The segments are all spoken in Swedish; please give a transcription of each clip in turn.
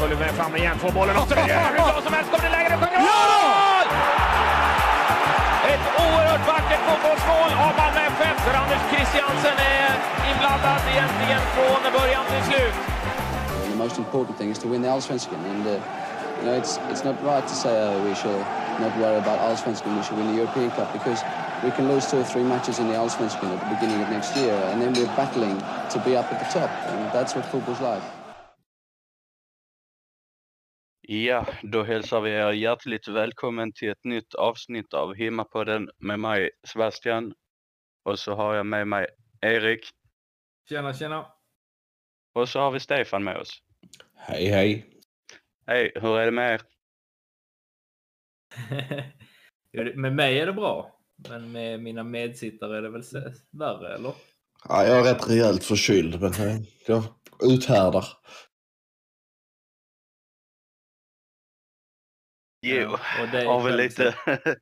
Följer med fram igen, får bollen och så är hur bra som helst. Kommer det läge, det sjunger mål! Ett oerhört vackert fotbollsmål av Malmö FF där Anders Christiansen är inblandad egentligen från början till slut. The most important thing is to win the Allsvenskan, and uh, you know it's it's not right to say uh, we should not worry about Allsvenskan. We should win the European Cup because we can lose two or three matches in the Allsvenskan at the beginning of next year, and then we're battling to be up at the top, and that's what football's like. Ja, då hälsar vi er hjärtligt välkommen till ett nytt avsnitt av Himmapodden med mig Sebastian. Och så har jag med mig Erik. Tjena, tjena. Och så har vi Stefan med oss. Hej, hej. Hej, hur är det med er? Med mig är det bra. Men med mina medsittare är det väl värre, eller? Ja, jag är rätt rejält förkyld, men eh, jag uthärdar. Jo, och det har väl lite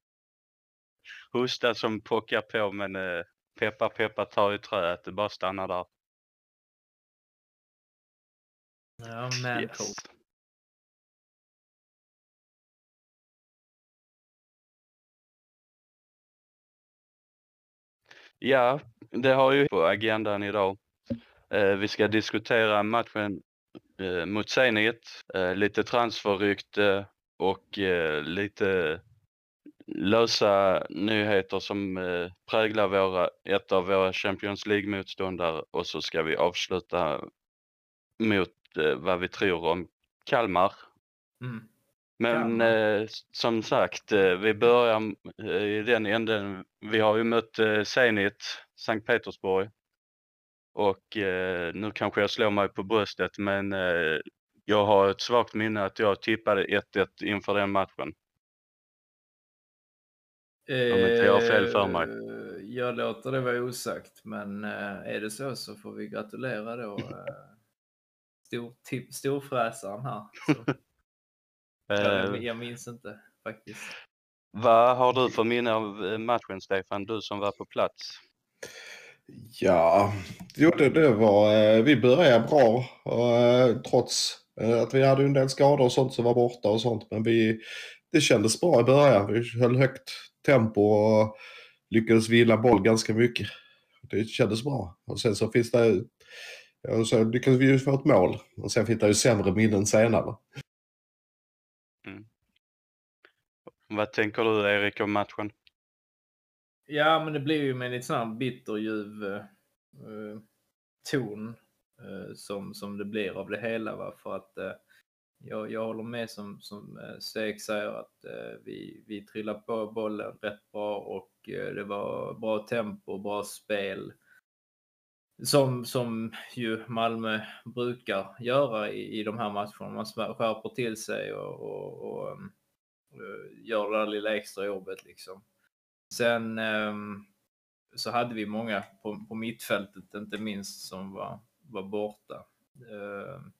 hosta som pockar på men eh, peppa peppa tar i trä att det bara stannar där. Ja, man Yes. cold. Ja, det har ju på agendan idag. Eh, vi ska diskutera matchen eh, mot Zenit, eh, lite transferrykte och eh, lite lösa nyheter som eh, präglar våra, ett av våra Champions League-motståndare och så ska vi avsluta mot eh, vad vi tror om Kalmar. Mm. Men eh, som sagt, eh, vi börjar eh, i den änden. Vi har ju mött eh, Zenit, Sankt Petersburg. Och nu kanske jag slår mig på bröstet men jag har ett svagt minne att jag tippade 1-1 inför den matchen. Om inte jag har fel för mig. Eh, Jag låter det vara osagt, men eh, är det så så får vi gratulera då eh, stor, tip, storfräsaren här. Så, jag, Eh, jag minns inte faktiskt. vad har du för minne av eh, matchen Stefan, du som var på plats? Ja, jo, det, det var... eh, Vi började bra och, eh, trots eh, att vi hade en del skador och sånt som var borta och sånt. Men vi, det kändes bra i början. Vi höll högt tempo och lyckades vinna boll ganska mycket. Det kändes bra. Och sen så finns det... Ja, så lyckades vi ju få ett mål. Och sen finns det ju sämre minnen senare. Vad tänker du Erik om matchen? Ja, men det blir ju med en lite sån här bitterljuv eh, eh, ton eh, Eh, som, som det blir av det hela. Va? För att eh, jag, jag håller med som, som eh, säger att eh, vi, vi trillade på bollen rätt bra och eh, det var bra tempo, bra spel. Som, som ju Malmö brukar göra i, i de här matcherna. Man skärper till sig och, och, och eh, gör det där lilla extra jobbet liksom. Sen ehm, så hade vi många på, på mittfältet, inte minst, som var, var borta. Ehm,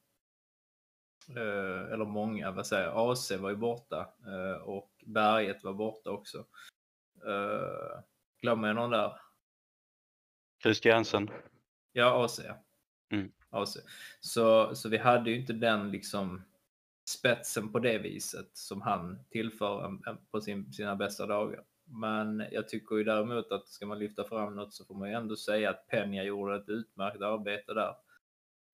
eh, eller många, vad säger jag, AC var ju borta eh, och Berget var borta också. Glömmer jag någon där? Christiansen? Ja, AC. Mm. AC. Så, så vi hade ju inte den liksom spetsen på det viset som han tillför på sin, sina bästa dagar. Men jag tycker ju däremot att ska man lyfta fram något så får man ju ändå säga att Peña gjorde ett utmärkt arbete där.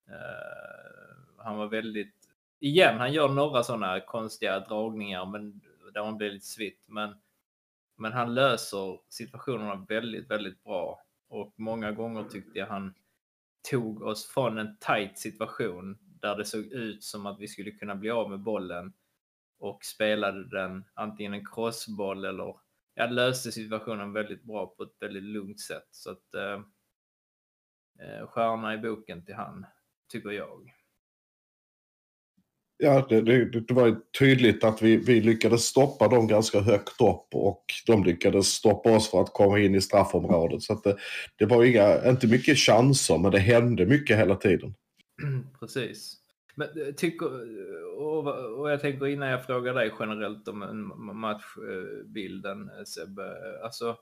Uh, han var väldigt, igen, han gör några sådana konstiga dragningar men där man blir lite svitt. Men, men han löser situationerna väldigt, väldigt bra. Och många gånger tyckte jag han tog oss från en tight situation där det såg ut som att vi skulle kunna bli av med bollen och spelade den antingen en crossboll eller jag löste situationen väldigt bra på ett väldigt lugnt sätt. Så att eh, eh, stjärna i boken till han, tycker jag. Ja, det, det, det var ju tydligt att vi, vi lyckades stoppa dem ganska högt upp och de lyckades stoppa oss för att komma in i straffområdet. Så att det, det var inga, inte mycket chanser, men det hände mycket hela tiden. Precis. Men eh, tycker, och, och jag tänker innan jag frågar dig generellt om matchbilden eh, Sebbe, eh, alltså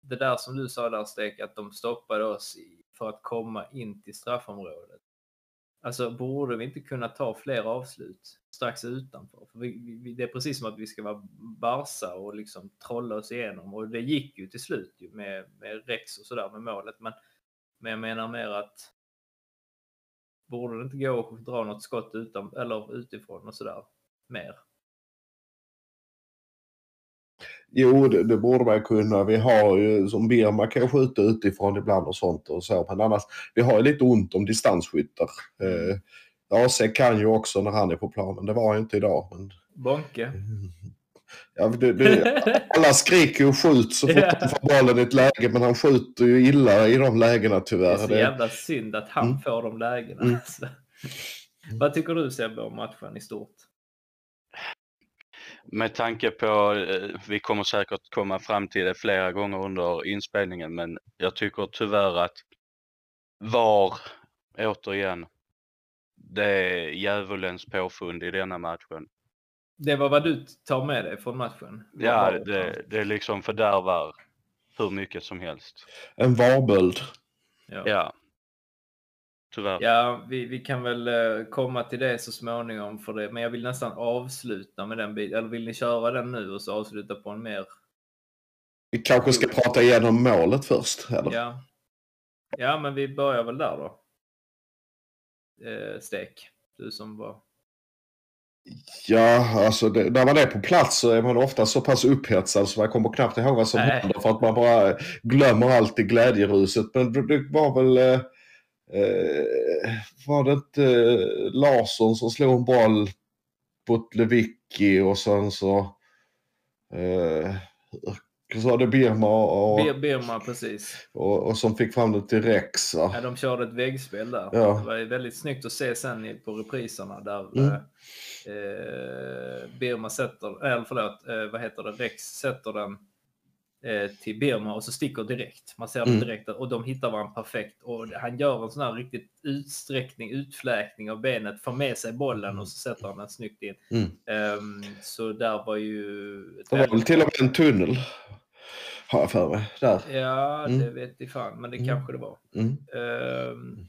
det där som du sa där Stek, att de stoppade oss för att komma in till straffområdet. Alltså borde vi inte kunna ta fler avslut strax utanför? För vi, vi, det är precis som att vi ska vara Barca och liksom trolla oss igenom och det gick ju till slut ju med, med Rex och sådär med målet. Men, men jag menar mer att borde det inte gå att dra något skott utan, eller utifrån och sådär mer? Jo, det, det, borde man kunna. Vi har ju som Birma kan skjuta utifrån ibland och sånt och så. Men annars, vi har ju lite ont om distansskyttar. Eh, AC kan ju också när han är på planen. Det var han inte idag. Men... Bonke. Ja, det, det, alla skriker och skjut så fort yeah. han får bollen i ett läge, men han skjuter ju illa i de lägena tyvärr. Det är så det... jävla synd att han mm. får de lägena. Mm. Vad tycker du Sebbe om matchen i stort? Med tanke på, eh, vi kommer säkert komma fram till det flera gånger under inspelningen, men jag tycker tyvärr att VAR, återigen, det är djävulens påfund i denna matchen. Det var vad du tar med dig från matchen? Ja, det, det är liksom fördärvar hur mycket som helst. En varböld. Ja. ja. Tyvärr. Ja, vi, vi kan väl uh, komma till det så småningom för det. Men jag vill nästan avsluta med den biten. Eller vill ni köra den nu och så avsluta på en mer... Vi kanske ska prata igenom målet först, eller? Ja. Ja, men vi börjar väl där då. Uh, Stek, du som var Ja, alltså det, när man är på plats så är man ofta så pass upphetsad så man kommer knappt ihåg vad som Nej. händer för att man bara glömmer allt i glädjeruset. Men det var väl... Eh, eh, var det inte eh, Larsson som slog en boll på Lewicki och sen så... Eh, var det Birma och... Birma, precis. Och, och som fick fram det till Rex. Ja, de körde ett väggspel där. Ja. Det var väldigt snyggt att se sen på repriserna där mm. eh, Birma sätter, eller förlåt, eh, vad heter det, Rex sätter den eh, till Birma och så sticker direkt. Man ser mm. det direkt och de hittar varandra perfekt och han gör en sån här riktigt utsträckning, utfläkning av benet, får med sig bollen och så sätter han den snyggt in. Mm. Um, så där var ju... Det var väl till och med en tunnel har jag för mig. Där. Ja, mm. det vet jag fan, men det mm. kanske det var. Mm. Um,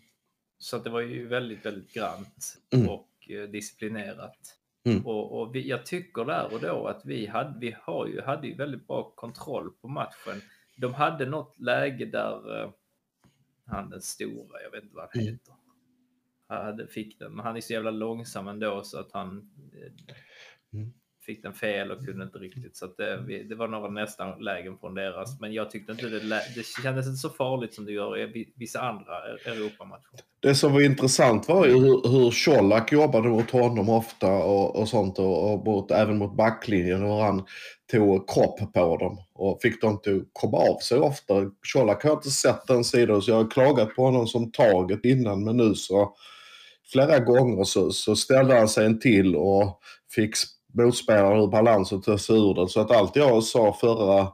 så att det var ju väldigt, väldigt grant mm. och uh, disciplinerat. Mm. Och, och vi, jag tycker där och då att vi hade, vi har ju, hade ju väldigt bra kontroll på matchen. De hade något läge där uh, han den stora, jag vet inte vad han mm. heter, hade, fick den, men han är så jävla långsam ändå så att han mm fick den fel och kunde inte riktigt. Så det, eh, det, var några nästan lägen från deras. Men jag tyckte inte det, det kändes inte så farligt som det gör i vissa andra e- Europamatcher. Det som var intressant var ju hur, hur Colak jobbade mot honom ofta och, och sånt och, och mot, även mot backlinjen. Hur han tog kropp på dem och fick dem att komma av sig ofta. Colak har jag inte sett den sidan så jag har klagat på honom som taget innan men nu så flera gånger så, så ställde han sig en till och fick motspelare ur balans och ta sig ur den. Så att allt jag sa förra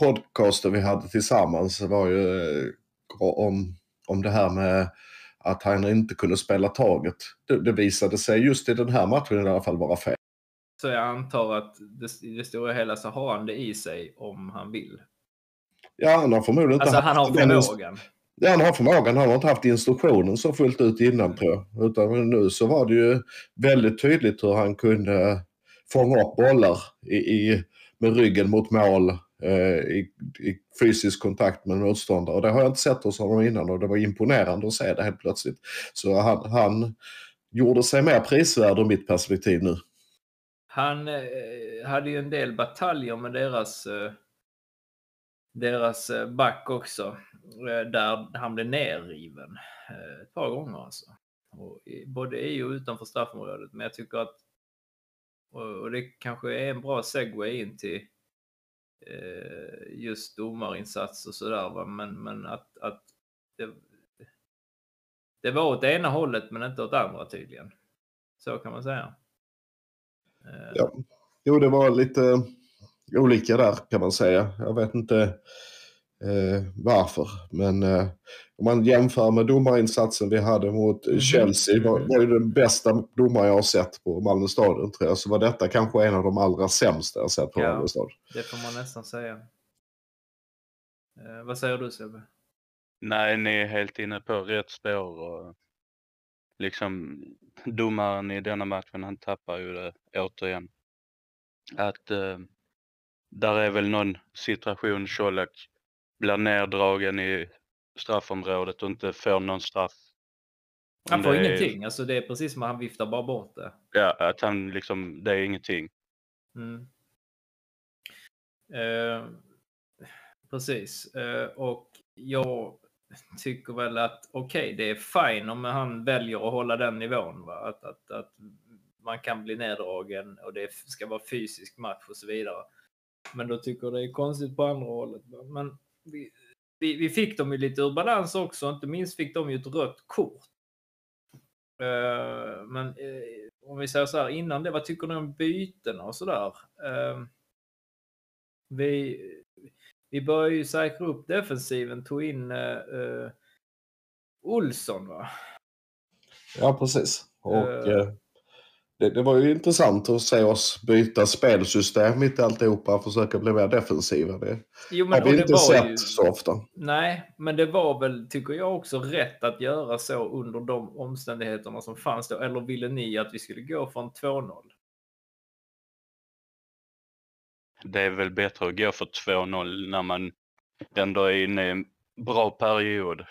podcasten vi hade tillsammans var ju eh, om, om det här med att han inte kunde spela taget. Det, det visade sig just i den här matchen i alla fall vara fel. Så jag antar att det, i det stora hela så har han det i sig om han vill. Ja, han har förmodligen inte alltså, han har förmågan. Ja, han har förmågan. Han har inte haft instruktionen så fullt ut innan tror jag. Utan nu så var det ju väldigt tydligt hur han kunde fånga upp bollar i, i med ryggen mot mål eh, i, i, fysisk kontakt med motståndare. Och det har jag inte sett hos honom innan och det var imponerande att se det helt plötsligt. Så han, han gjorde sig mer prisvärd ur mitt perspektiv nu. Han eh, hade ju en del bataljer med deras eh, deras eh, back också. Eh, där han blev nerriven eh, ett par gånger alltså. Och både i och utanför straffområdet. Men jag tycker att, och det kanske är en bra segway in till just domarinsats och sådär. Men, men att, att det, det var åt ena hållet men inte åt andra tydligen. Så kan man säga. Ja. Jo, det var lite olika där kan man säga. Jag vet inte eh, varför. Men eh, om man jämför med domarinsatsen vi hade mot Mhm. Chelsea var, var ju den bästa domare jag har sett på Malmö stadion tror jag. Så var detta kanske en av de allra sämsta jag sett på Ja. Malmö stadion. Det får man nästan säga. Eh, vad säger du Sebbe? Nej, ni är helt inne på rätt spår och liksom domaren i denna matchen, han tappar ju det återigen. Att eh, där är väl någon situation Colak blir neddragen i straffområdet och inte får någon straff. Han får är- ingenting. Alltså det är precis som att han viftar bara bort det. Ja, att han liksom, det är ingenting. Mm. Eh, precis. Eh, och jag tycker väl att okej, det är fine om han väljer att hålla den nivån. Va? Att, att, att man kan bli neddragen och det ska vara fysisk match och så vidare. Men då tycker det är konstigt på andra hållet. Men vi, vi, vi fick dem ju lite ur balans också. Inte minst fick de ju ett rött kort. Eh, men eh, om vi säger så här innan det, vad tycker ni om bytena och sådär? Uh, vi, vi började ju säkra upp defensiven, tog in uh, Olsson va? Ja, precis. Och Eh. Det, det var ju intressant att se oss byta spelsystem mitt i alltihopa och försöka bli mer defensiva. Det Jo, har vi det inte var sett ju- så ofta. Nej, men det var väl, tycker jag också, rätt att göra så under de omständigheterna som fanns då. Eller ville ni att vi skulle gå från 2-0? Det är väl bättre att gå för 2-0 när man ändå är inne i en bra period.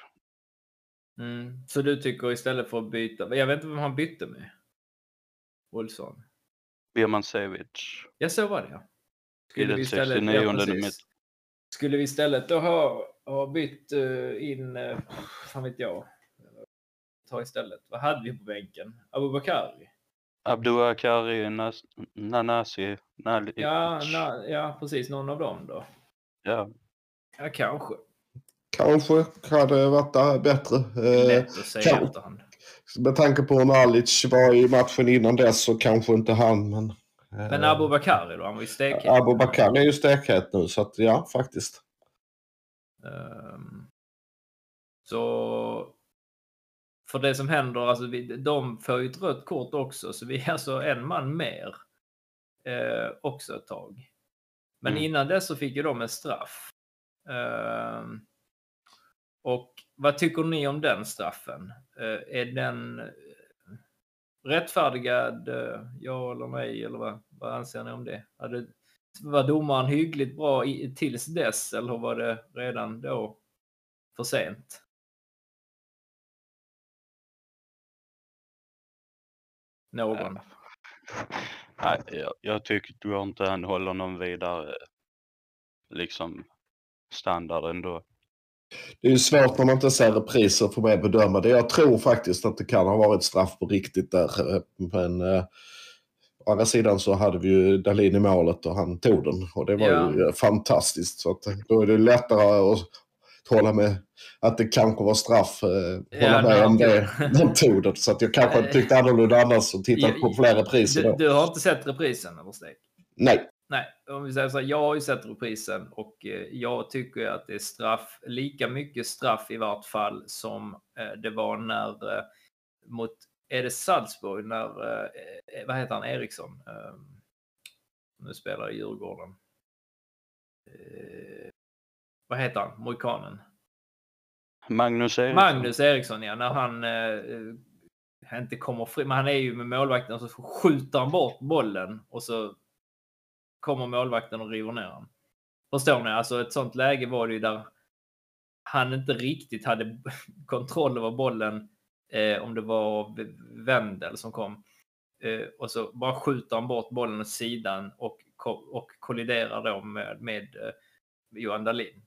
Mm. Så du tycker istället för att byta, jag vet inte vem han bytte med? Olsson? Birmancevic Ja, så var det ja. i den istället- 69 ja. Skulle vi istället då ha, ha bytt eh, in, uh, fan vet jag, ta istället, vad hade vi på bänken? Abubakari? Abdouakari, Nas- Nanasi, Nali. Ja, na, ja, precis, någon av dem då. ja. Ja, kanske. Kanske hade varit bättre. Eh, Lätt att säga kan- efterhand. Med tanke på hur Nalic var i matchen innan dess så kanske inte han. Men, eh, Men Abubakari då, han var ju stekhet. Abubakar är ju stekhet nu så att ja, faktiskt. Ehm, så för det som händer, alltså vi, de får ju ett rött kort också, så vi är alltså en man mer eh, också ett tag. Men Mm. innan dess så fick ju de en straff. Ehm, och vad tycker ni om den straffen? Eh, är den eh, rättfärdigad, eh, ja eller nej, eller vad, vad anser ni om det? Hade, var domaren hyggligt bra i, tills dess eller var det redan då för sent? Någon? Nej, jag, jag tycker du inte han håller någon vidare liksom standard ändå. Det är ju svårt när man inte ser repriser för mig att bedöma det. Jag tror faktiskt att det kan ha varit straff på riktigt där. Men eh, å andra sidan så hade vi ju Dahlin i målet och han tog den. Och det var Ja. ju eh, fantastiskt. Så att, eh, då är det lättare att hålla med att det kanske var straff. Eh, Ja, hålla med nej, om det. De tog det. Så att jag kanske tyckte annorlunda annars och tittat ja, på fler repriser Du, då. du har inte sett reprisen översteg? Nej. Nej, om vi säger så här, jag har ju sett reprisen och eh, jag tycker att det är straff, lika mycket straff i vart fall som eh, det var när eh, mot, är det Salzburg när, vad heter han, Eriksson? Nu spelar i Djurgården. Vad heter han, Mojkanen? Magnus Eriksson. Magnus Eriksson, ja. När han inte kommer fri, men han är ju med målvakten och så skjuter han bort bollen och så kommer målvakten och river ner honom. Förstår ni? Alltså ett sånt läge var det ju där han inte riktigt hade kontroll över bollen. Eh, om det var Wendel som kom. Eh, och så bara skjuter han bort bollen åt sidan och, ko- och kolliderar då med, med eh, Johan Dahlin.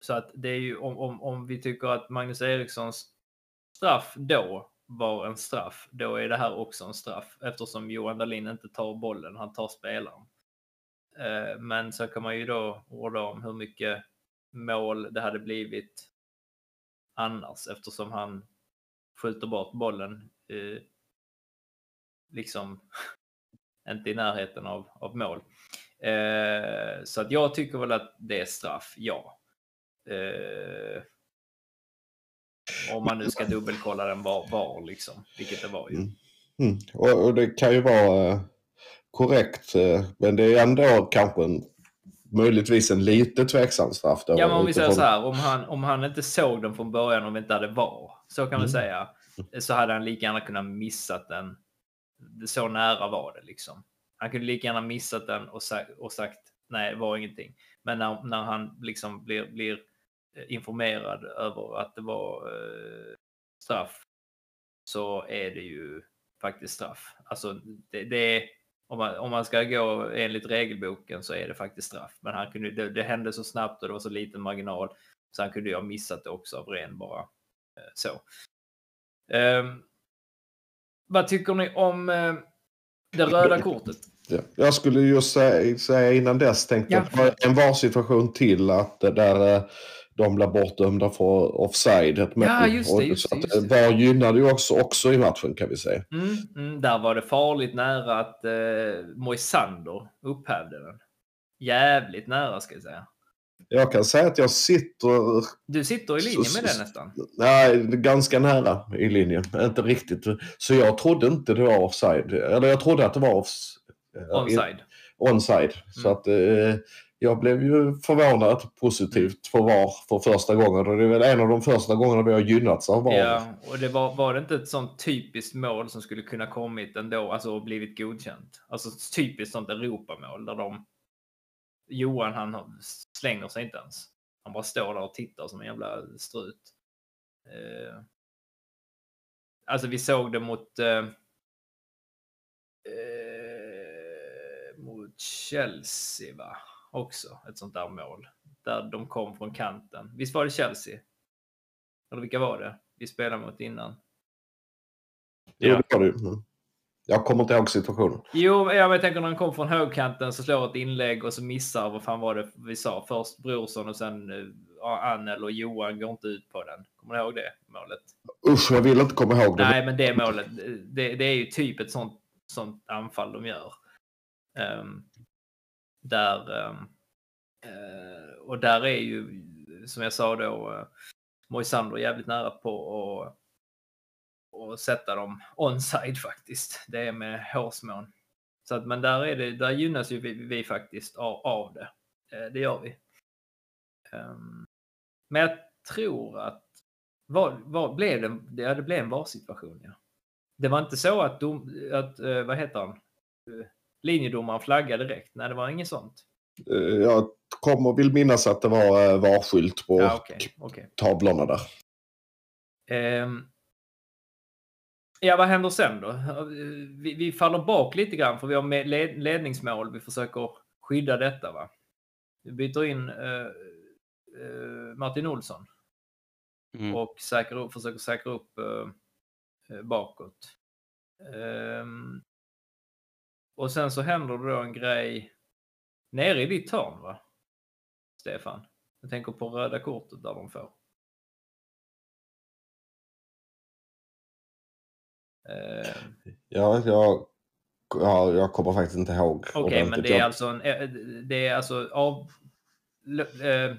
Så att det är ju om, om, om vi tycker att Magnus Erikssons straff då var en straff, då är det här också en straff eftersom Johan Dahlin inte tar bollen, han tar spelaren. Eh, men så kan man ju då orda om hur mycket mål det hade blivit annars eftersom han skjuter bort bollen liksom inte i närheten av, av mål. Eh, så att jag tycker väl att det är straff, ja. Eh, om man nu ska dubbelkolla den var, var liksom, vilket det var ju. Mm. mm. Och, och det kan ju vara eh, korrekt, eh, men det är ändå kanske en, möjligtvis en lite tveksam straff. Då, Ja, men om vi säger så här, om han, om han inte såg den från början, om vi inte hade VAR, så kan vi Mm. säga, så hade han lika gärna kunnat missat den. Så nära var det liksom. Han kunde lika gärna missat den och, sa, och sagt nej, det var ingenting. Men när, när han liksom blir, blir eh, informerad över att det var eh, straff så är det ju faktiskt straff. Alltså, det, det är, om, man, om man ska gå enligt regelboken så är det faktiskt straff. Men han kunde, det, det hände så snabbt och det var så liten marginal så han kunde ju ha missat det också av ren bara eh, så. Ehm, vad tycker ni om eh, det röda kortet? Ja. Jag skulle just säga, säga innan dess tänkte Ja. jag en VAR-situation till att det där eh, de blev bortdömda för offside. Ett Ja, just det, just så det, just det. VAR gynnade ju också, också i matchen kan vi säga. Mm, mm, där var det farligt nära att eh, Moisander upphävde den. Jävligt nära ska jag säga. Jag kan säga att jag sitter Du sitter i linje med det nästan. Nej, ganska nära i linjen. Inte riktigt. Så jag trodde inte det var offside. Eller jag trodde att det var off... Onside. onside. Så Mm. att eh, jag blev ju förvånad positivt för VAR för första gången. Och det är väl en av de första gångerna vi har gynnats av VAR. Ja, och det var, var det inte ett sånt typiskt mål som skulle kunna kommit ändå, alltså och blivit godkänt? Alltså ett typiskt sånt Europamål där de... Johan han slänger sig inte ens. Han bara står där och tittar som en jävla strut. Eh, alltså vi såg det mot... Eh, eh, mot Chelsea va? Också ett sånt där mål. Där de kom från kanten. Visst var det Chelsea? Eller vilka var det vi spelade mot innan? Jo, det var det. Mm. Jag kommer inte ihåg situationen. Jo, jag, jag tänker när han kom från högkanten så slår ett inlägg och så missar, vad fan var det vi sa? Först Brorsson och sen uh, Annel och Johan går inte ut på den. Kommer du ihåg det målet? Usch, jag vill inte komma ihåg det. Nej, men det målet, det, det är ju typ ett sånt, sånt anfall de gör. Ehm, där, ehm, eh, och där är ju, som jag sa då, eh, Moisander jävligt nära på att och sätta dem onside faktiskt. Det är med hårsmån. Så att, men där, är det, där gynnas ju vi, vi faktiskt av, av det. Eh, det gör vi. Ehm, men jag tror att vad, vad blev det? Ja, det blev en VAR-situation. Ja. Det var inte så att, dom, att eh, vad heter han? Linjedomaren flaggade direkt. Nej, det var inget sånt. Eh, Jag kommer vill minnas att det var eh, VAR-skylt på Ja, okej, okej. tavlorna där. Ehm, ja, vad händer sen då? Vi, vi faller bak lite grann för vi har med led, ledningsmål. Vi försöker skydda detta. va? Vi byter in eh, eh, Martin Olsson Mm. och säkrar upp, försöker säkra upp eh, bakåt. Ehm, och sen så händer det då en grej nere i ditt hörn, va? Stefan? Jag tänker på röda kortet där de får. Ehm, Ja, jag, ja, jag kommer faktiskt inte ihåg. Okej, men ordentligt. det är Jag- alltså en, eh, det är alltså av, eh,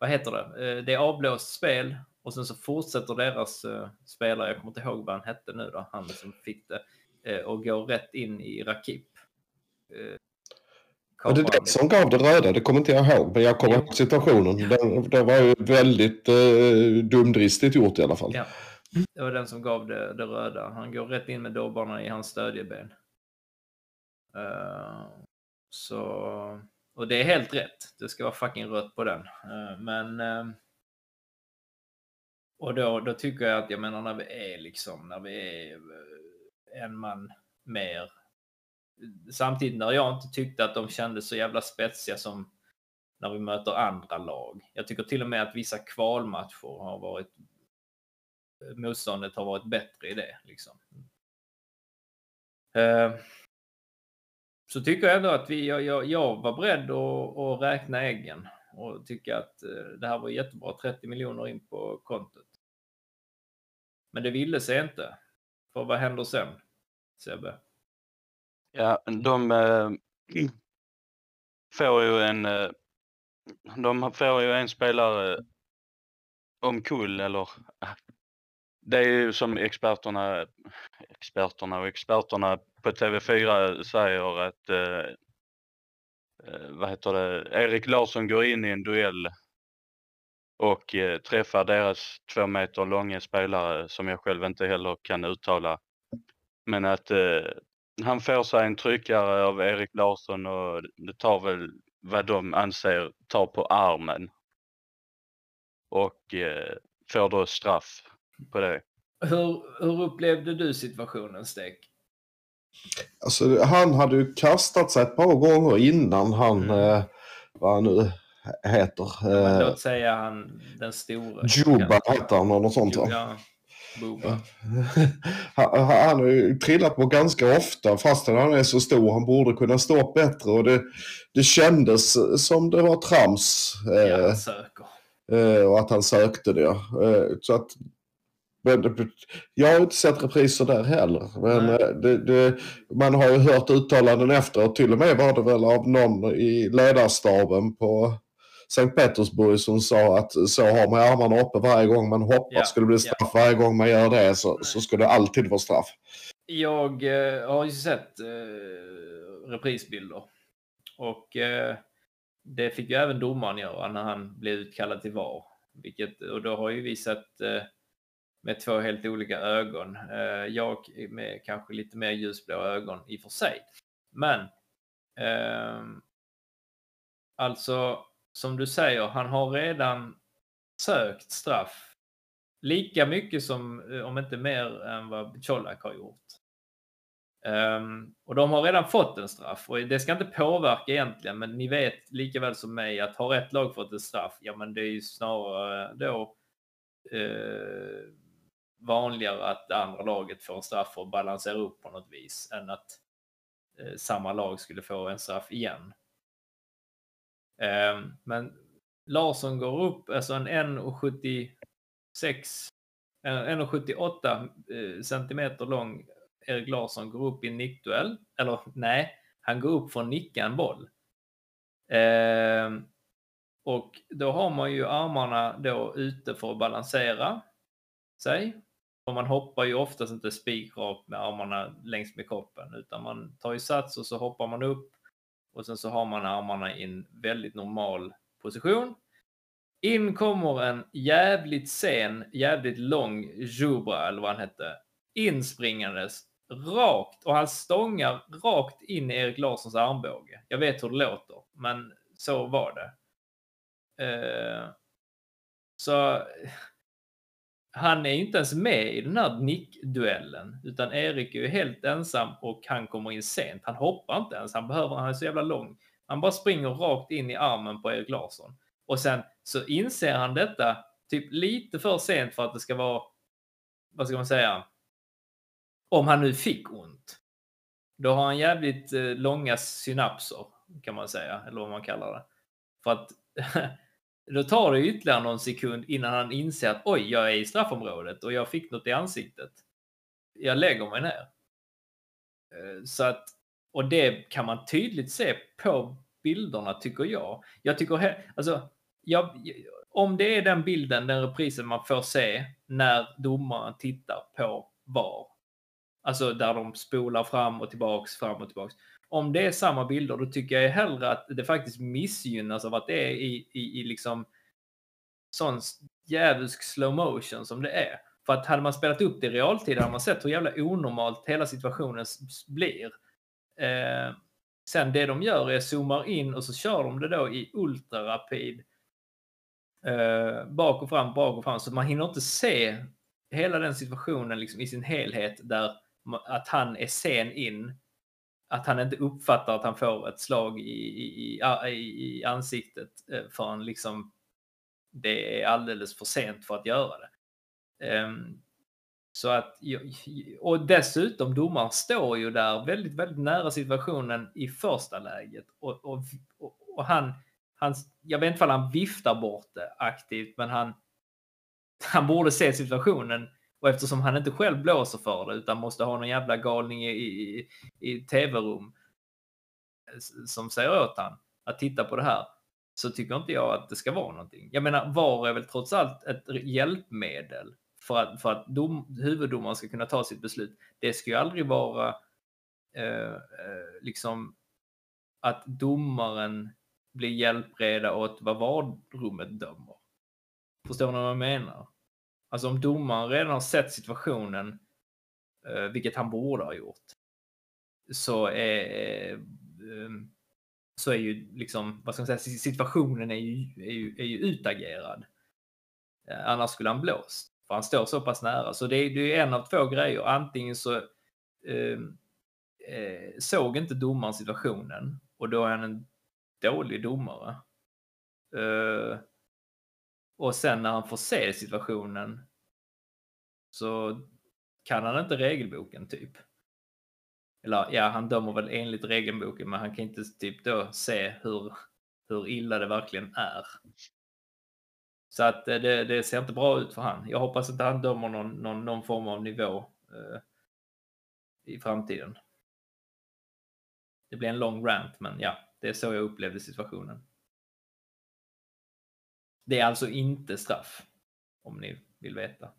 vad heter det? Eh, det är avblåst spel och sen så fortsätter deras eh, spelare, jag kommer inte ihåg vad han hette nu då, han som fick det, eh, och går rätt in i Rakip. Eh, Ja, det är det som gav det röda, det kommer inte jag ihåg. Men jag kommer ihåg situationen. Det, det var ju väldigt eh, dumdristigt gjort i alla fall. Ja, det var den som gav det, det röda. Han går rätt in med dobbarna i hans stödjeben. Eh, så, och det är helt rätt. Det ska vara fucking rött på den. Eh, men eh, och då, då tycker jag att, jag menar när vi är liksom, när vi är eh, en man mer. Samtidigt när jag inte tyckte att de kändes så jävla spetsiga som när vi möter andra lag. Jag tycker till och med att vissa kvalmatcher har varit motståndet har varit bättre i det. Liksom. Eh, så tycker jag ändå att vi, jag, jag, jag var beredd att, att räkna äggen och tycka att eh, det här var jättebra. 30 miljoner in på kontot. Men det ville sig inte. För vad händer sen, Sebbe? Ja, de äh, får ju en... äh, de får ju en spelare omkull eller... Det är ju som experterna, experterna och experterna på TV4 säger att eh, eh, vad heter det, Erik Larsson går in i en duell och eh, träffar deras två meter långa spelare som jag själv inte heller kan uttala. Men att eh, han får sig en tryckare av Erik Larsson och det tar väl vad de anser tar på armen. Och eh, får då straff på det. Hur, hur upplevde du situationen, Stek? Alltså, han hade ju kastat sig ett par gånger innan han, Mm. eh, vad han nu heter. Men Eh, låt säga han, den stora. Juba hette han eller något sånt va? Ja, Boba. han, han har ju trillat på ganska ofta fastän han är så stor. Han borde kunna stå bättre och det, det kändes som det var trams. eh, Ja, han söker. eh, och att han sökte det. Eh, så att, men, jag har inte sett repriser där heller. Men eh, det, det, man har ju hört uttalanden efteråt. Till och med var det väl av någon i ledarstaben på Sankt Petersburg som sa att så har man armarna uppe varje gång man hoppar Ja, skulle det bli straff. Varje gång man gör det så, så skulle det alltid vara straff. Jag eh, har ju sett eh, reprisbilder. Och eh, det fick ju även domaren göra när han blev utkallad till VAR. Vilket, och då har ju vi sett eh, med två helt olika ögon. Eh, jag med kanske lite mer ljusblå ögon i och för sig. Men ehm, alltså som du säger, han har redan sökt straff lika mycket som, eh, om inte mer än vad Colak har gjort. Um, och de har redan fått en straff och det ska inte påverka egentligen, men ni vet lika väl som mig att har ett lag fått en straff, ja men det är ju snarare då eh, vanligare att det andra laget får en straff och balanserar upp på något vis än att eh, samma lag skulle få en straff igen. Ehm, men Larsson går upp, alltså en 1,76, en 1,78 eh, centimeter lång Erik Larsson går upp i en nickduell. Eller nej, han går upp för att nicka en boll. Eh, och då har man ju armarna då ute för att balansera sig. Och man hoppar ju oftast inte spikrakt med armarna längs med kroppen utan man tar ju sats och så hoppar man upp och sen så har man armarna i en väldigt normal position. In kommer en jävligt sen, jävligt lång Jubra eller vad han hette. Inspringandes rakt och han stångar rakt in i Erik Larssons armbåge. Jag vet hur det låter, men så var det. Uh, så han är ju inte ens med i den här nickduellen, utan Erik är ju helt ensam och han kommer in sent. Han hoppar inte ens, han behöver, han är så jävla lång. Han bara springer rakt in i armen på Erik Larsson. Och sen så inser han detta typ lite för sent för att det ska vara, vad ska man säga, om han nu fick ont. Då har han jävligt eh, långa synapser kan man säga, eller vad man kallar det. För att då tar det ytterligare någon sekund innan han inser att oj, jag är i straffområdet och jag fick något i ansiktet. Jag lägger mig ner. Eh, så att, och det kan man tydligt se på bilderna tycker jag. Jag tycker, alltså, jag, om det är den bilden, den reprisen man får se när domaren tittar på VAR. Alltså där de spolar fram och tillbaks, fram och tillbaks. Om det är samma bilder, då tycker jag hellre att det faktiskt missgynnas av att det är i, i, i liksom sån djävulsk slow motion som det är. För att hade man spelat upp det i realtid hade man sett hur jävla onormalt hela situationen blir. Eh, sen det de gör är zoomar in och så kör de det då i ultrarapid. Eh, bak och fram, bak och fram. Så man hinner inte se hela den situationen liksom i sin helhet där att han är sen in. Att han inte uppfattar att han får ett slag i, i, i, i, ansiktet eh, förrän liksom det är alldeles för sent för att göra det. Um, Så att, och dessutom domaren står ju där väldigt, väldigt nära situationen i första läget. Och, och, och han, han, jag vet inte om han viftar bort det aktivt, men han, han borde se situationen. Och eftersom han inte själv blåser för det utan måste ha någon jävla galning i, i, i tv-rum eh, som säger åt han att titta på det här så tycker inte jag att det ska vara någonting. Jag menar, VAR är väl trots allt ett hjälpmedel för att, för att dom, huvuddomaren ska kunna ta sitt beslut. Det ska ju aldrig vara eh, eh liksom att domaren blir hjälpreda åt vad VAR-rummet dömer. Förstår ni vad jag menar? Alltså om domaren redan har sett situationen, eh, vilket han borde ha gjort, så är, eh, eh så är ju liksom, vad ska man säga, situationen är ju, är ju, är ju utagerad. Eh, annars skulle han blåst. För han står så pass nära. Så det är, det är en av två grejer. Antingen så eh, eh, såg inte domaren situationen och då är han en dålig domare. Eh, och sen när han får se situationen så kan han inte regelboken typ. Eller ja, han dömer väl enligt regelboken, men han kan inte typ då se hur, hur illa det verkligen är. Så att eh, det, det ser inte bra ut för han. Jag hoppas inte han dömer någon, någon, någon form av nivå eh, i framtiden. Det blir en lång rant, men ja, det är så jag upplevde situationen. Det är alltså inte straff, om ni vill veta.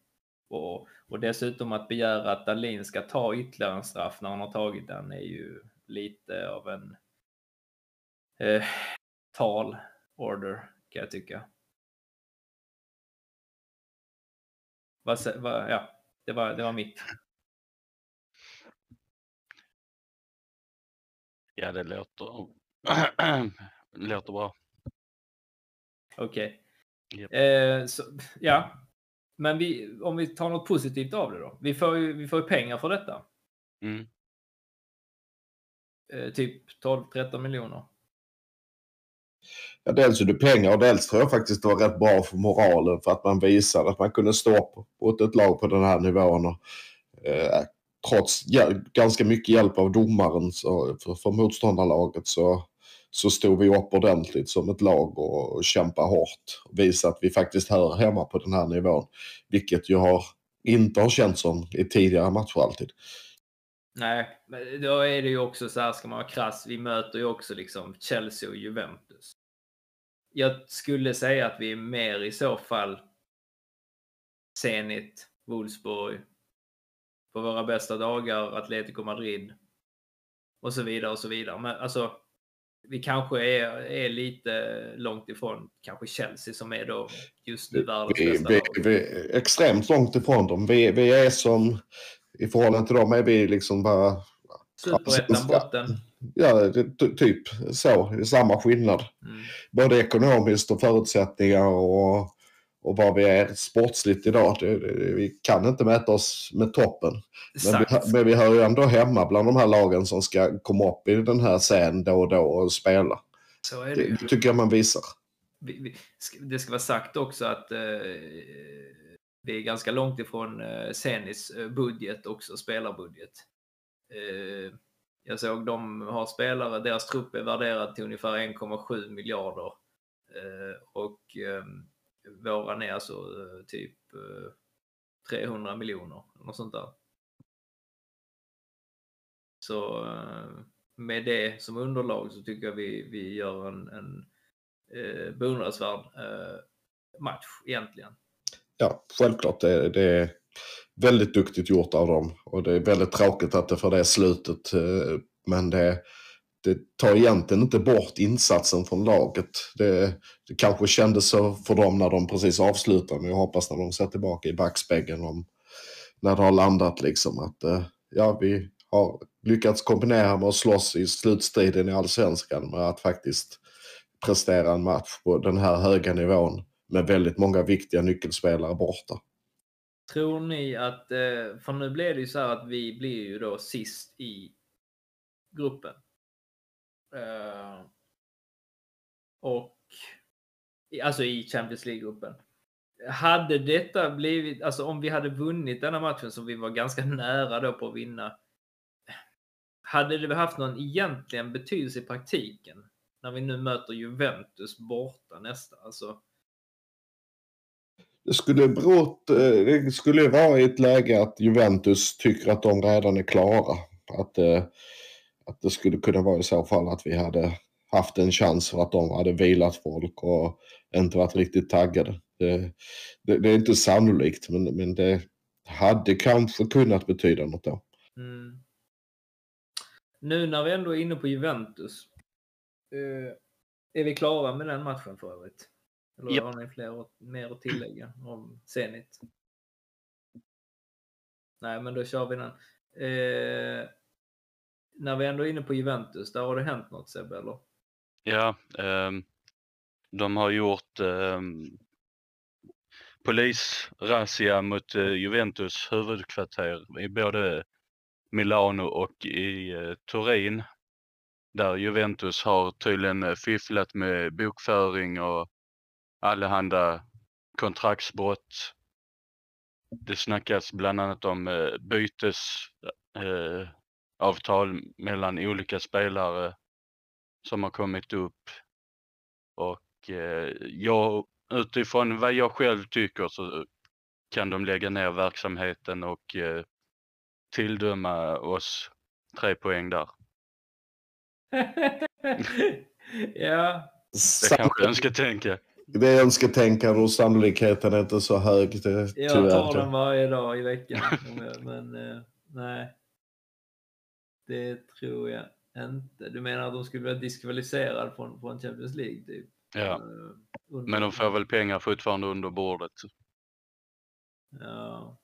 Och, och dessutom att begära att Dahlin ska ta ytterligare en straff när han har tagit den är ju lite av en eh, tal order kan jag tycka. Vad, vad, ja, det var, det var mitt. Ja, det låter, låter bra. Okej. Okay. Yep. Eh, ja, men vi, om vi tar något positivt av det då. Vi får ju, vi får ju pengar för detta. Mm. Eh, typ 12-13 miljoner. Ja, dels är det pengar och dels tror jag faktiskt det var rätt bra för moralen för att man visade att man kunde stå på ett lag på den här nivån. Och, eh, trots ganska mycket hjälp av domaren så, för, för motståndarlaget så så stod vi upp ordentligt som ett lag och, och kämpade hårt. Och visade att vi faktiskt hör hemma på den här nivån. Vilket ju har, inte har känts som i tidigare matcher alltid. Nej, men då är det ju också så här, ska man vara krass, vi möter ju också liksom Chelsea och Juventus. Jag skulle säga att vi är mer i så fall Zenit, Wolfsburg, på våra bästa dagar Atletico Madrid och så vidare och så vidare. Men alltså, vi kanske är, är lite långt ifrån kanske Chelsea som är då just nu världens vi, bästa vi. Vi är extremt långt ifrån dem. Vi, vi är som, i förhållande till dem är vi liksom bara... Superettan botten. Ja, typ så. Samma skillnad. Mm. Både ekonomiskt och förutsättningar och och vad vi är sportsligt idag. Det, det, vi kan inte mäta oss med toppen. Men vi, men vi hör ju ändå hemma bland de här lagen som ska komma upp i den här scenen då och då och spela. Så är det, det, det tycker jag man visar. Vi, vi, det ska vara sagt också att eh, vi är ganska långt ifrån eh, Senis eh, budget också, spelarbudget. Eh, jag såg de har spelare, deras trupp är värderad till ungefär 1,7 miljarder. Eh, och våran är alltså eh, typ eh, 300 miljoner, något sånt där. Så eh, med det som underlag så tycker jag vi, vi gör en, en eh, beundransvärd eh, match egentligen. Ja, självklart. Det, det är väldigt duktigt gjort av dem och det är väldigt tråkigt att det får det slutet. Men det, det tar egentligen inte bort insatsen från laget. Det, det kanske kändes så för dem när de precis avslutade, men jag hoppas när de ser tillbaka i backspegeln om när det har landat liksom att eh, ja, vi har lyckats kombinera med att slåss i slutstriden i allsvenskan med att faktiskt prestera en match på den här höga nivån med väldigt många viktiga nyckelspelare borta. Tror ni att, eh, för nu blir det ju så här att vi blir ju då sist i gruppen. Uh, och alltså i Champions League-gruppen. hade detta blivit, alltså om vi hade vunnit denna matchen som vi var ganska nära då på att vinna. Hade det haft någon egentligen betydelse i praktiken? När vi nu möter Juventus borta nästa, alltså. Det skulle, brott, eh, det skulle vara i ett läge att Juventus tycker att de redan är klara. Att, eh, att det skulle kunna vara i så fall att vi hade haft en chans för att de hade vilat folk och inte varit riktigt taggade. Det, det, det är inte sannolikt men, men det hade kanske kunnat betyda något då. Mm. Nu när vi ändå är inne på Juventus. Eh, är vi klara med den matchen för övrigt? Eller Japp. har ni fler, mer att tillägga om Zenit? Nej, men då kör vi den. Eh, när vi ändå är inne på Juventus, där har det hänt något Sebbe, eller? Ja, ehm, de har gjort um, polisrazzia mot eh, Juventus huvudkvarter i både Milano och i eh, Turin. Där Juventus har tydligen eh, fifflat med bokföring och allehanda kontraktsbrott. Det snackas bland annat om eh, bytes eh, avtal mellan olika spelare som har kommit upp. Och eh, jag, utifrån vad jag själv tycker så kan de lägga ner verksamheten och eh, tilldöma oss tre poäng där. ja. Det kanske jag ska tänka. Det är önsketänkande och sannolikheten är inte så hög. Det, Jag tar den varje dag i veckan. Men eh, nej. Det tror jag inte. Du menar att de skulle bli diskvalificerade från, från Champions League? Typ? Ja, under- men de får väl pengar fortfarande under bordet. Ja.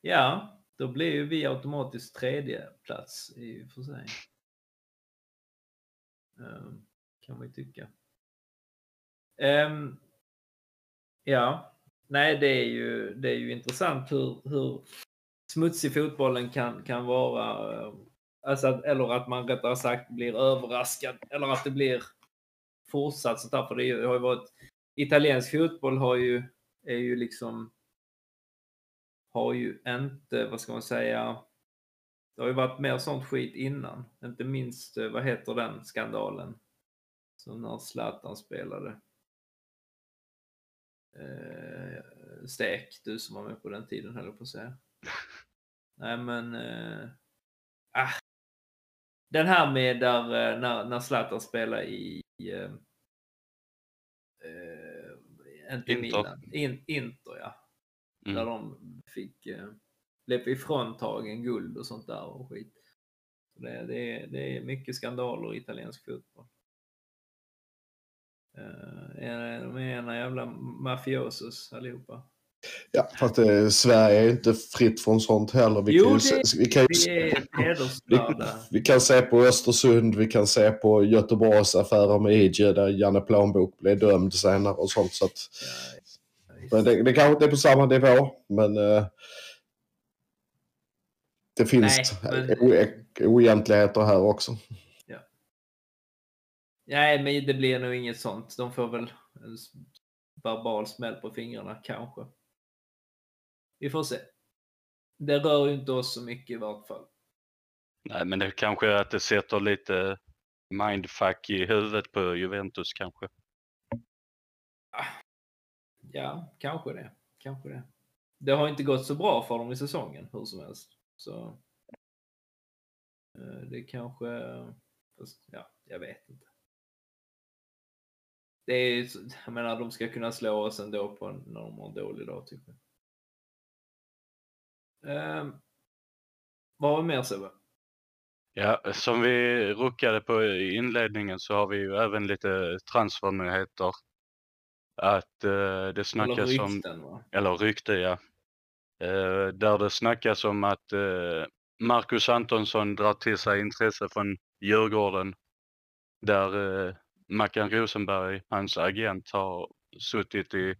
ja, då blir ju vi automatiskt tredje plats i och för sig. Ehm, kan man ju tycka. Ehm, ja, nej det är ju, det är ju intressant hur, hur smutsig fotbollen kan, kan vara. Eh, alltså att, eller att man rättare sagt blir överraskad. Eller att det blir fortsatt sånt där. För det har ju varit, italiensk fotboll har ju, är ju liksom har ju inte, vad ska man säga, det har ju varit mer sånt skit innan. Inte minst, eh, vad heter den skandalen? Som när Zlatan spelade. Eh, stek, du som var med på den tiden höll jag på att säga. Nej men, ah. Den här med där, eh, när, när Zlatan spelar i, eh, inte Inter. Milan, In, Inter ja. Där Mm. de fick, eh, blev ifråntagen guld och sånt där och skit. Så Det, det, är, det är mycket skandaler i italiensk fotboll. Eh, de är ena jävla mafiosos allihopa. Ja, fast eh, Sverige är inte fritt från sånt heller. Vi Jo, kan ju, det- vi kan ju Vi hedersvärda. vi kan se på Östersund, vi kan se på Göteborgs affärer med IG där Janne Plånbok blev dömd senare och sånt. Så att, men det, det kanske inte är på samma nivå, men eh, det finns Nej, men- o- oegentligheter här också. Nej, men det blir nog inget sånt. De får väl en verbal smäll på fingrarna, kanske. Vi får se. Det rör ju inte oss så mycket i vart fall. Nej, men det kanske är att det sätter lite mindfuck i huvudet på Juventus kanske. Ja, kanske det. Kanske det. Det har inte gått så bra för dem i säsongen, hur som helst. Så eh, det kanske... Ja, jag vet inte. Det är, jag menar, de ska kunna slå oss ändå på en- när de har en dålig dag, tycker jag. Um, vad har vi mer Sebbe? Ja, som vi ruckade på i inledningen så har vi ju även lite transfernyheter. Att eh, det snackas Eller om, rykten va? eller rykte ja. Eh, där det snackas om att eh, Marcus Antonsson drar till sig intresse från Djurgården. Där eh, Mackan Rosenberg, hans agent, har suttit i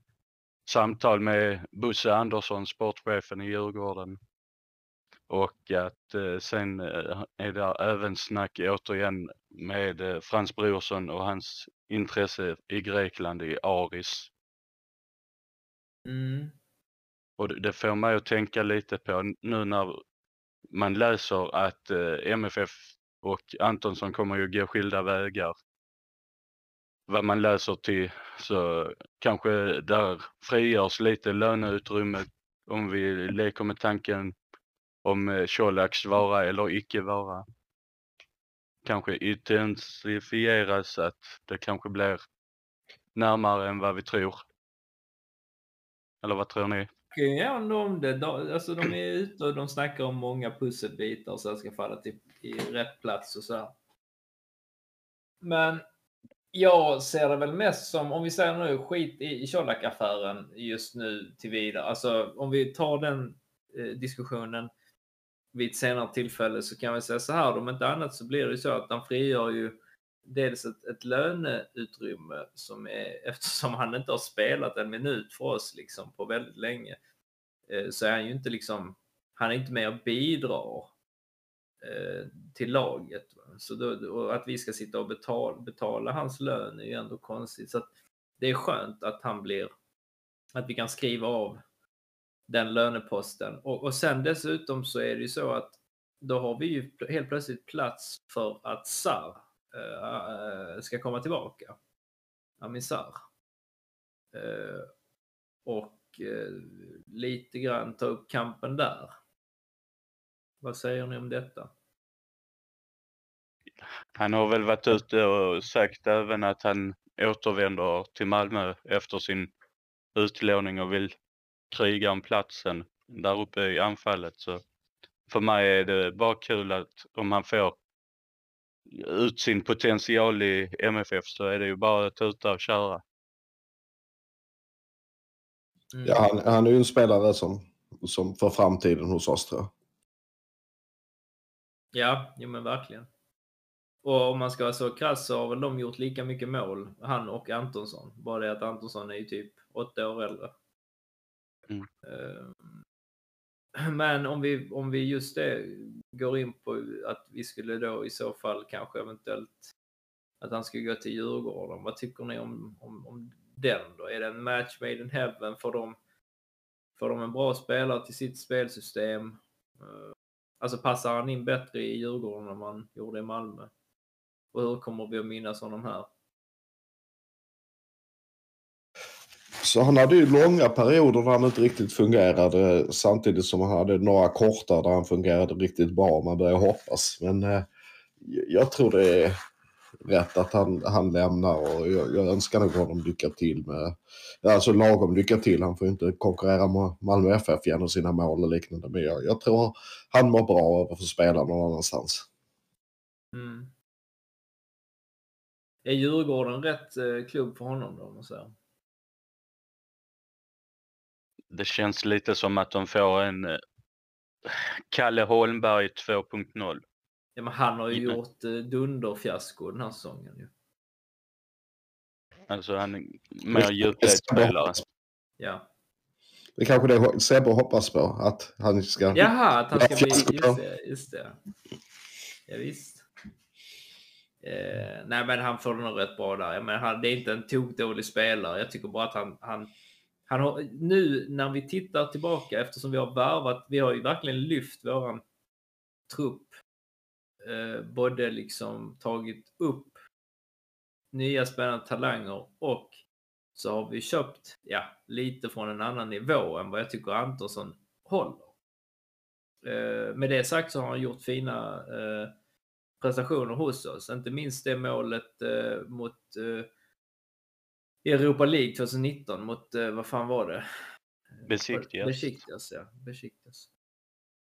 samtal med Bosse Andersson, sportchefen i Djurgården. Och att eh, sen eh, är det även snack återigen med eh, Frans Brorsson och hans intresse i Grekland i Aris. Och det- det får mig att tänka lite på nu när man läser att eh, MFF och Antonsson kommer ju gå skilda vägar. Vad man läser till så kanske där frigörs lite löneutrymme om vi leker med tanken om eh, Colaks vara eller icke vara. Kanske intensifieras att det kanske blir närmare än vad vi tror. Eller vad tror ni? Ja, om det. De, alltså de är ute och de snackar om många pusselbitar som ska falla till, i rätt plats och så här. Men jag ser det väl mest som, om vi säger nu skit i, i Colak-affären just nu till vidare. Alltså om vi tar den eh, diskussionen vid ett senare tillfälle så kan vi säga så här, om inte annat så blir det ju så att han frigör ju dels ett, ett löneutrymme som är, eftersom han inte har spelat en minut för oss liksom på väldigt länge, eh, så är han ju inte liksom, han är inte med och bidrar eh, till laget. Så då, att vi ska sitta och betala, betala hans lön är ju ändå konstigt. Så att det är skönt att han blir, att vi kan skriva av den löneposten. Och, och sen dessutom så är det ju så att då har vi ju helt plötsligt plats för att Sar äh, eh, eh, ska komma tillbaka. Amin Sar. Äh, eh, och äh, lite grann ta upp kampen där. Vad säger ni om detta? Han har väl varit ute och sagt även att han återvänder till Malmö efter sin utlåning och vill kriga om platsen där uppe i anfallet. Så för mig är det bara kul att om han får ut sin potential i MFF så är det ju bara att tuta och köra. Mm. Ja, han, han är ju en spelare som, som för framtiden hos oss tror jag. Ja, jo men verkligen. Och om man ska vara så krass så har väl de gjort lika mycket mål, han och Antonsson. Bara det att Antonsson är ju typ åtta år äldre. Mm. Ehm, men om vi, om vi just det går in på att vi skulle då i så fall kanske eventuellt att han skulle gå till Djurgården. Vad tycker ni om, om, om den då? Är det en match made in heaven? Får de, får de en bra spelare till sitt spelsystem? Eh, alltså passar han in bättre i Djurgården än man gjorde i Malmö? Och hur kommer vi att minnas honom här? Så han hade ju långa perioder där han inte riktigt fungerade samtidigt som han hade några korta där han fungerade riktigt bra. Man börjar hoppas. Men eh, jag tror det är rätt att han, han lämnar och jag, jag önskar nog honom lycka till med, alltså lagom lycka till. Han får ju inte konkurrera med Malmö FF genom sina mål och liknande. Men jag, jag tror han mår bra av att få spela någon annanstans. Mm. Är Djurgården rätt eh, klubb för honom då? Om man säger? Det känns lite som att de får en eh, Kalle Holmberg 2.0. Ja, men han har ju Ja. gjort eh, dunderfiasko den här säsongen ju. Alltså han är mer djupledsspelare. Ja. Det är kanske det Sebbe hoppas på, att han ska... Jaha, att han ska bli... Just det, just det. Ja, visst. Eh, nej, men han får nog rätt bra där. Jag menar, han, det är inte en tokdålig spelare. Jag tycker bara att han, han, han har... Nu när vi tittar tillbaka, eftersom vi har värvat, vi har ju verkligen lyft våran trupp. Eh, både liksom tagit upp nya spännande talanger och så har vi köpt, ja, lite från en annan nivå än vad jag tycker Antonsson håller. Eh, med det sagt så har han gjort fina eh, prestationer hos oss. Inte minst det målet eh, mot eh, Europa League 2019 mot, eh, vad fan var det? Besiktigas. Besiktigas, ja. Besiktigas.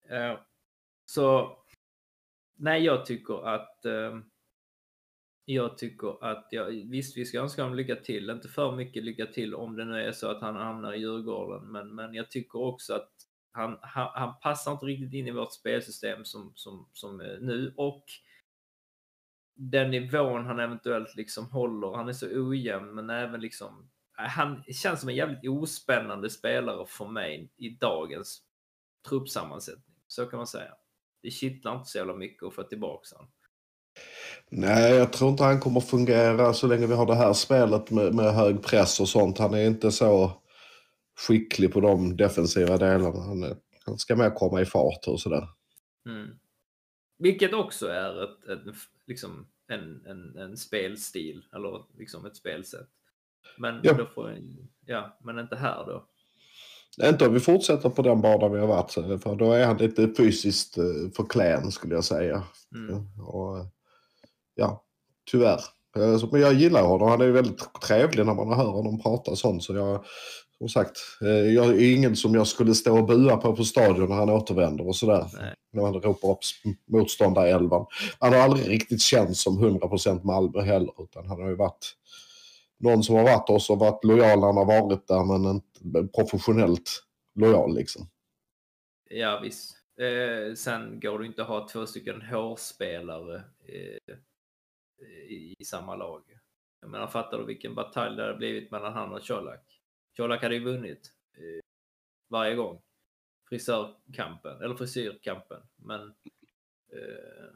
Eh, så, nej, jag tycker att eh, jag tycker att, ja, visst vi ska önska honom lycka till, inte för mycket lycka till om det nu är så att han hamnar i Djurgården, men, men jag tycker också att han, han, han passar inte riktigt in i vårt spelsystem som, som, som nu och den nivån han eventuellt liksom håller, han är så ojämn men även liksom, eh, han känns som en jävligt ospännande spelare för mig i dagens truppsammansättning. Så kan man säga. Det kittlar inte så jävla mycket att få tillbaka honom. Nej, jag tror inte han kommer fungera så länge vi har det här spelet med, med hög press och sånt. Han är inte så skicklig på de defensiva delarna. Han, han ska mer komma i fart och sådär. Mm. Vilket också är ett, ett, liksom en, en, en spelstil, eller liksom ett spelsätt. Men, Ja. då får, ja, men inte här då. Inte om vi fortsätter på den bana vi har varit, för då är han lite fysiskt eh, för klen skulle jag säga. Mm. Och, ja, tyvärr. Eh, Men jag gillar honom. Han är väldigt trevlig när man hör honom prata sånt. Så jag, som sagt, eh, jag är ingen som jag skulle stå och bua på på stadion när han återvänder och sådär. Nej. När man ropar upp motståndarelvan. Han har aldrig riktigt känts som 100% Malmö heller. Utan han har ju varit någon som har varit oss och varit lojal när han har varit där men inte professionellt lojal liksom. Ja, visst. Eh, sen går det inte att ha två stycken hårspelare eh, i, i samma lag. Jag menar, fattar du vilken batalj det hade blivit mellan han och Colak? Colak hade ju vunnit eh, varje gång. Frisörkampen, eller frisyrkampen. Men eh,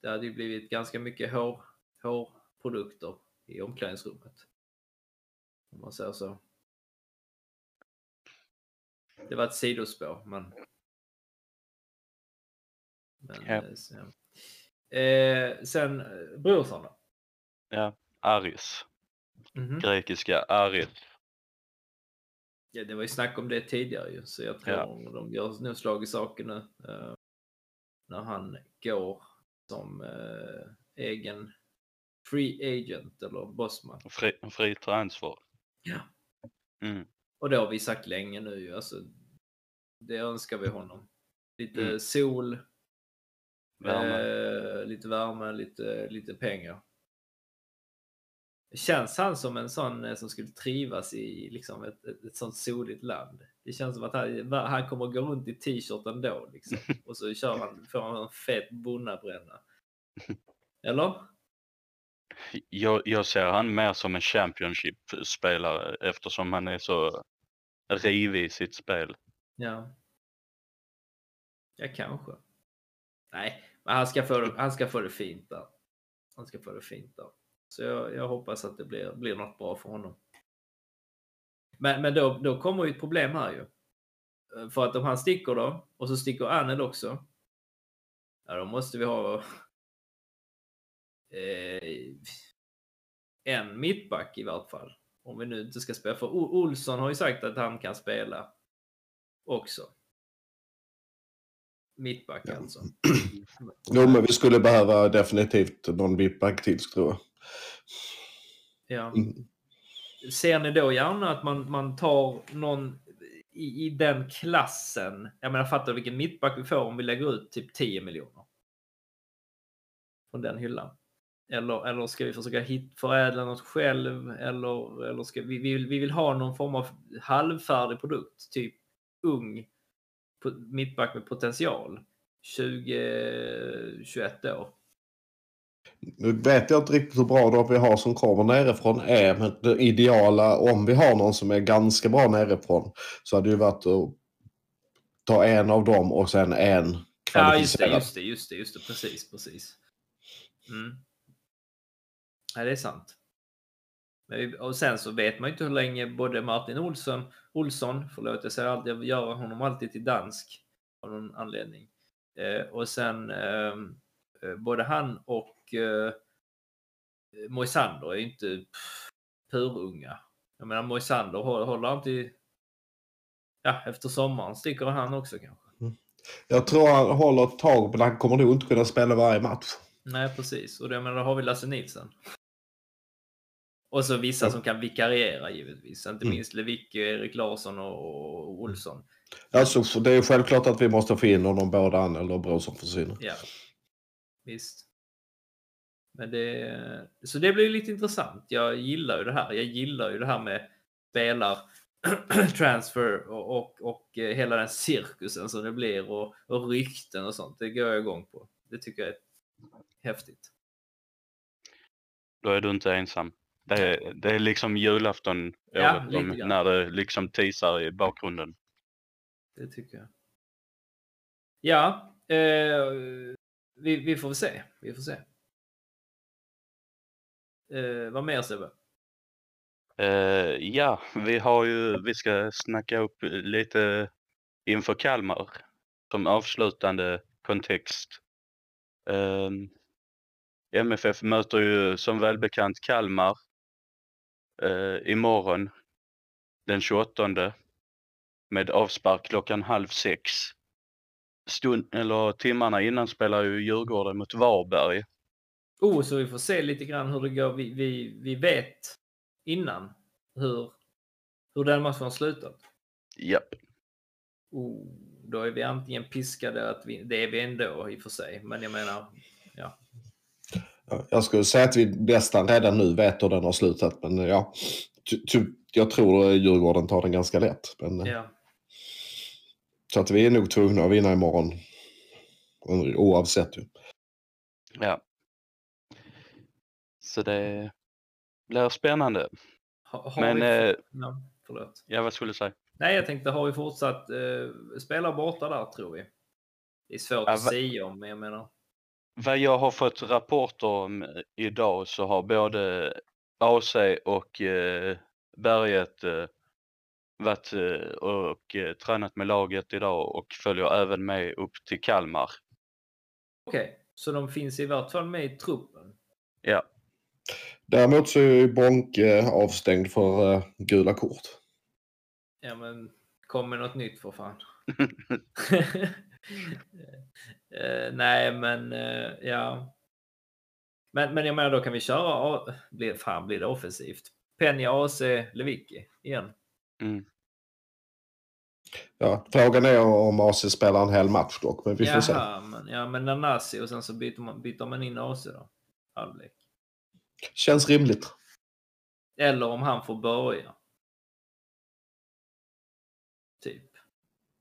det hade ju blivit ganska mycket hår, hårprodukter i omklädningsrummet. Om man säger så. Det var ett sidospår, men... men Ja. eh, så, eh, sen eh, Brorsson då? Ja, Aris. Mhm. Grekiska Aris. Ja, det var ju snack om det tidigare ju, så jag tror Ja. de gör nog slag i saken nu. eh, när han går som eh, egen free agent eller bossman. Fri, fri transfer. Ja. Mm. Och det har vi sagt länge nu ju. Alltså, det önskar vi honom. Lite Mm. sol, Värme. Eh, lite värme, lite, lite pengar. Känns han som en sån eh, som skulle trivas i liksom ett, ett, ett sånt soligt land? Det känns som att han, han kommer gå runt i t-shirt ändå. Liksom. Och så kör han, får han en fet bonnabränna. Eller? Jag, jag ser han mer som en Championship-spelare eftersom han är så rivig i sitt spel. Ja. Ja, kanske. Nej, men han ska få det, han ska få det fint där. Han ska få det fint där. Så jag, jag hoppas att det blir, blir något bra för honom. Men, men då, då kommer ju ett problem här ju. Eh, För att om han sticker då, och så sticker Anel också. Ja, då måste vi ha eh, en mittback i vart fall. Om vi nu inte ska spela. För O- Olsson har ju sagt att han kan spela också. Mittback alltså. Jo, men vi skulle behöva definitivt någon mittback till tror jag. Ja. Mm. Ser ni då gärna att man, man tar någon i, i den klassen? Jag menar, fattar du vilken mittback vi får om vi lägger ut typ 10 miljoner? Från den hyllan. Eller, eller ska vi försöka hit, förädla något själv? Eller, eller ska vi, vi, vill, vi vill ha någon form av halvfärdig produkt, typ ung mittback med potential. 20-21 år. Nu vet jag inte riktigt hur bra de vi har som kommer nerifrån är, men det ideala om vi har någon som är ganska bra nerifrån så hade det ju varit att ta en av dem och sen en Ja, just det, kvalificerad. just det, just det. Precis, precis. Mm. Ja, det är sant. Och sen så vet man ju inte hur länge både Martin Olsson, Olsson, förlåt jag säger alltid, jag gör honom alltid till dansk av någon anledning. Eh, och sen ehm, eh, både han och eh, Moisander är inte pff, purunga. Jag menar Moisander hå- håller till, ja efter sommaren sticker han också kanske. Jag tror han håller ett tag, men han kommer nog inte kunna spela varje match. Nej, precis. Och det, men då har vi Lasse Nilsson. Och så vissa som kan vikariera givetvis. Inte Mm. minst Lewicki, Erik Larsson och, Olsson. Alltså, det är självklart att vi måste få in honom både han eller Brorsson försvinner. Ja, visst. Men det, så det blir lite intressant. Jag gillar ju det här. Jag gillar ju det här med spelar transfer och, och, och eh, hela den cirkusen som det blir och, och rykten och sånt. Det går jag igång på. Det tycker jag är häftigt. Då är du inte ensam. Det är, det är liksom julafton Ja, året om, när det liksom teasar i bakgrunden. Det tycker jag. Ja, eh, vi, vi får se. Vi får se. Eh, vad mer Sebbe? Eh, ja, vi har ju, vi ska snacka upp lite inför Kalmar som avslutande kontext. Eh, MFF möter ju som välbekant Kalmar eh, imorgon den 28 med avspark klockan halv sex. Stund, eller timmarna innan spelar ju Djurgården mot Varberg. Oh, så vi får se lite grann hur det går. Vi, vi, vi vet innan hur, hur den matchen har slutat. Japp. Oh, då är vi antingen piskade, att vi, det är vi ändå i och för sig, men jag menar, ja. Ja, Jag skulle säga att vi nästan redan nu vet hur den har slutat. Men ja, jag tror Djurgården tar den ganska lätt. Men, ja. Så att vi är nog tvungna att vinna imorgon. Oavsett ju. Ja. Så det blir spännande. Ha, har Men, vi, eh, ja, förlåt. Ja, vad skulle du säga? Nej, jag tänkte, har vi fortsatt eh, spela borta där, tror vi? Det är svårt Ja, att säga om, men jag menar. Vad jag har fått rapporter om eh, idag så har både AC och eh, Berget eh, varit eh, och eh, tränat med laget idag och följer även med upp till Kalmar. Okej, så de finns i vart fall med i truppen? Ja, Däremot så är ju Bonke avstängd för eh, gula kort. Ja, men kom med något nytt för fan. Eh, nej, men eh, ja. Men, men jag menar, då kan vi köra. Blir, fan, blir det offensivt? Penja, AC, Lewicki igen. mm. Ja, frågan är om AC spelar en hel match dock, men vi får se. Jaha, men, ja, men Nanasi och sen så byter man, byter man in AC då. Halvlek. Känns rimligt. Eller om han får börja. Typ.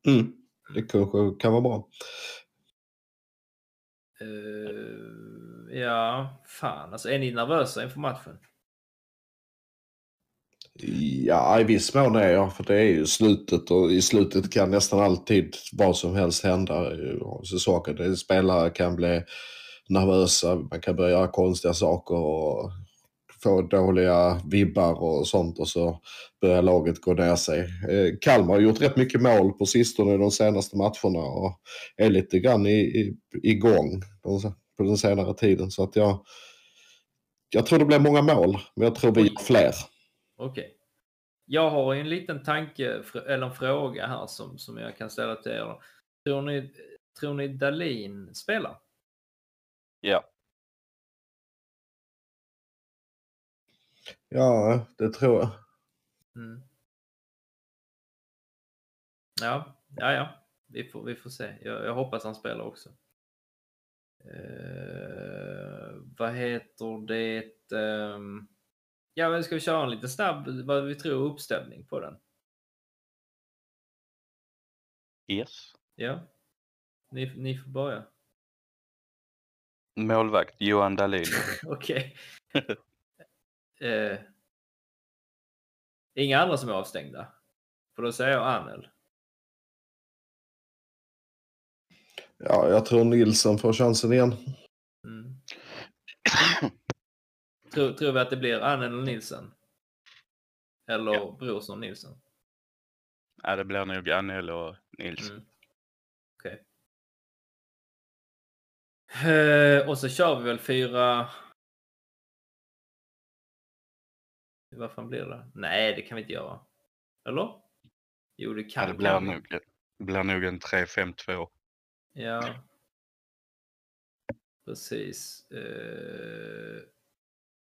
Mm. Det kanske kan vara bra. Eh, ja, fan alltså. Är ni nervösa inför matchen? Ja, i viss mån är jag, för det är ju slutet och i slutet kan nästan alltid vad som helst hända. Så saker, det, spelare kan bli nervösa, man kan börja göra konstiga saker och få dåliga vibbar och sånt och så börjar laget gå ner sig. Eh, Kalmar har gjort rätt mycket mål på sistone i de senaste matcherna och är lite grann i, i, igång på, den senare tiden. Så att jag, jag tror det blir många mål, men jag tror vi gör fler. Okej. Jag har en liten tanke, eller en fråga här som, som jag kan ställa till er. Tror ni, tror ni Dalin spelar? Ja. Ja, det tror jag. Mm. Ja, ja, ja. Vi får, vi får se. Jag, jag hoppas han spelar också. Eh, vad heter det? ehm, ja, men ska vi köra en lite snabb, vad vi tror uppställning på den? Yes. Ja. Ni, ni får börja. Målvakt Johan Dahlin. Okej. eh, inga andra som är avstängda? För då säger jag Anel. Ja, jag tror Nilsson får chansen igen. Mm. tror, tror vi att det blir Anel och Nilsen? Eller Ja. Brorsson Nilsen? ja, det blir nog Anel och Nils. Mm. Okej. Eh, och så kör vi väl fyra... Vad fan blir det? Nej, det kan vi inte göra. Eller? Jo, det Ja, kan det blir kan. nog, det blir nog en 3-5-2. Ja. Precis. Eh,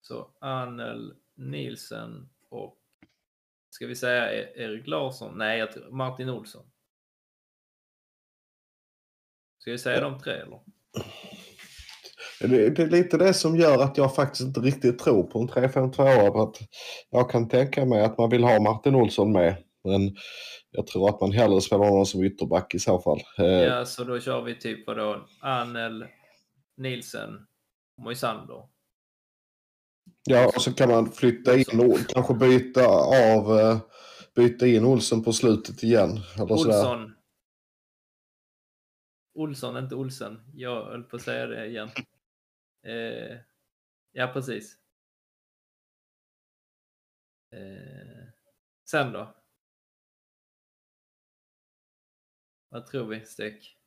så Anel Nielsen och ska vi säga E- Erik Larsson? Nej, jag tror Martin Olsson. Ska vi säga de tre eller? Det, är lite det som gör att jag faktiskt inte riktigt tror på en 3-5-2. Att jag kan tänka mig att man vill ha Martin Olsson med. Men jag tror att man hellre spelar honom som ytterback i så fall. Eh, Ja, så då kör vi typ vadå? Anel, Nielsen, Moisander. Ja, och så kan man flytta in och kanske byta av, eh, byta in Olsson på slutet igen. Eller sådär. Olsson. Olsson, inte Olsen. Jag höll på att säga det igen. Eh, ja, precis. Eh, sen då? Vad tror vi, Stek?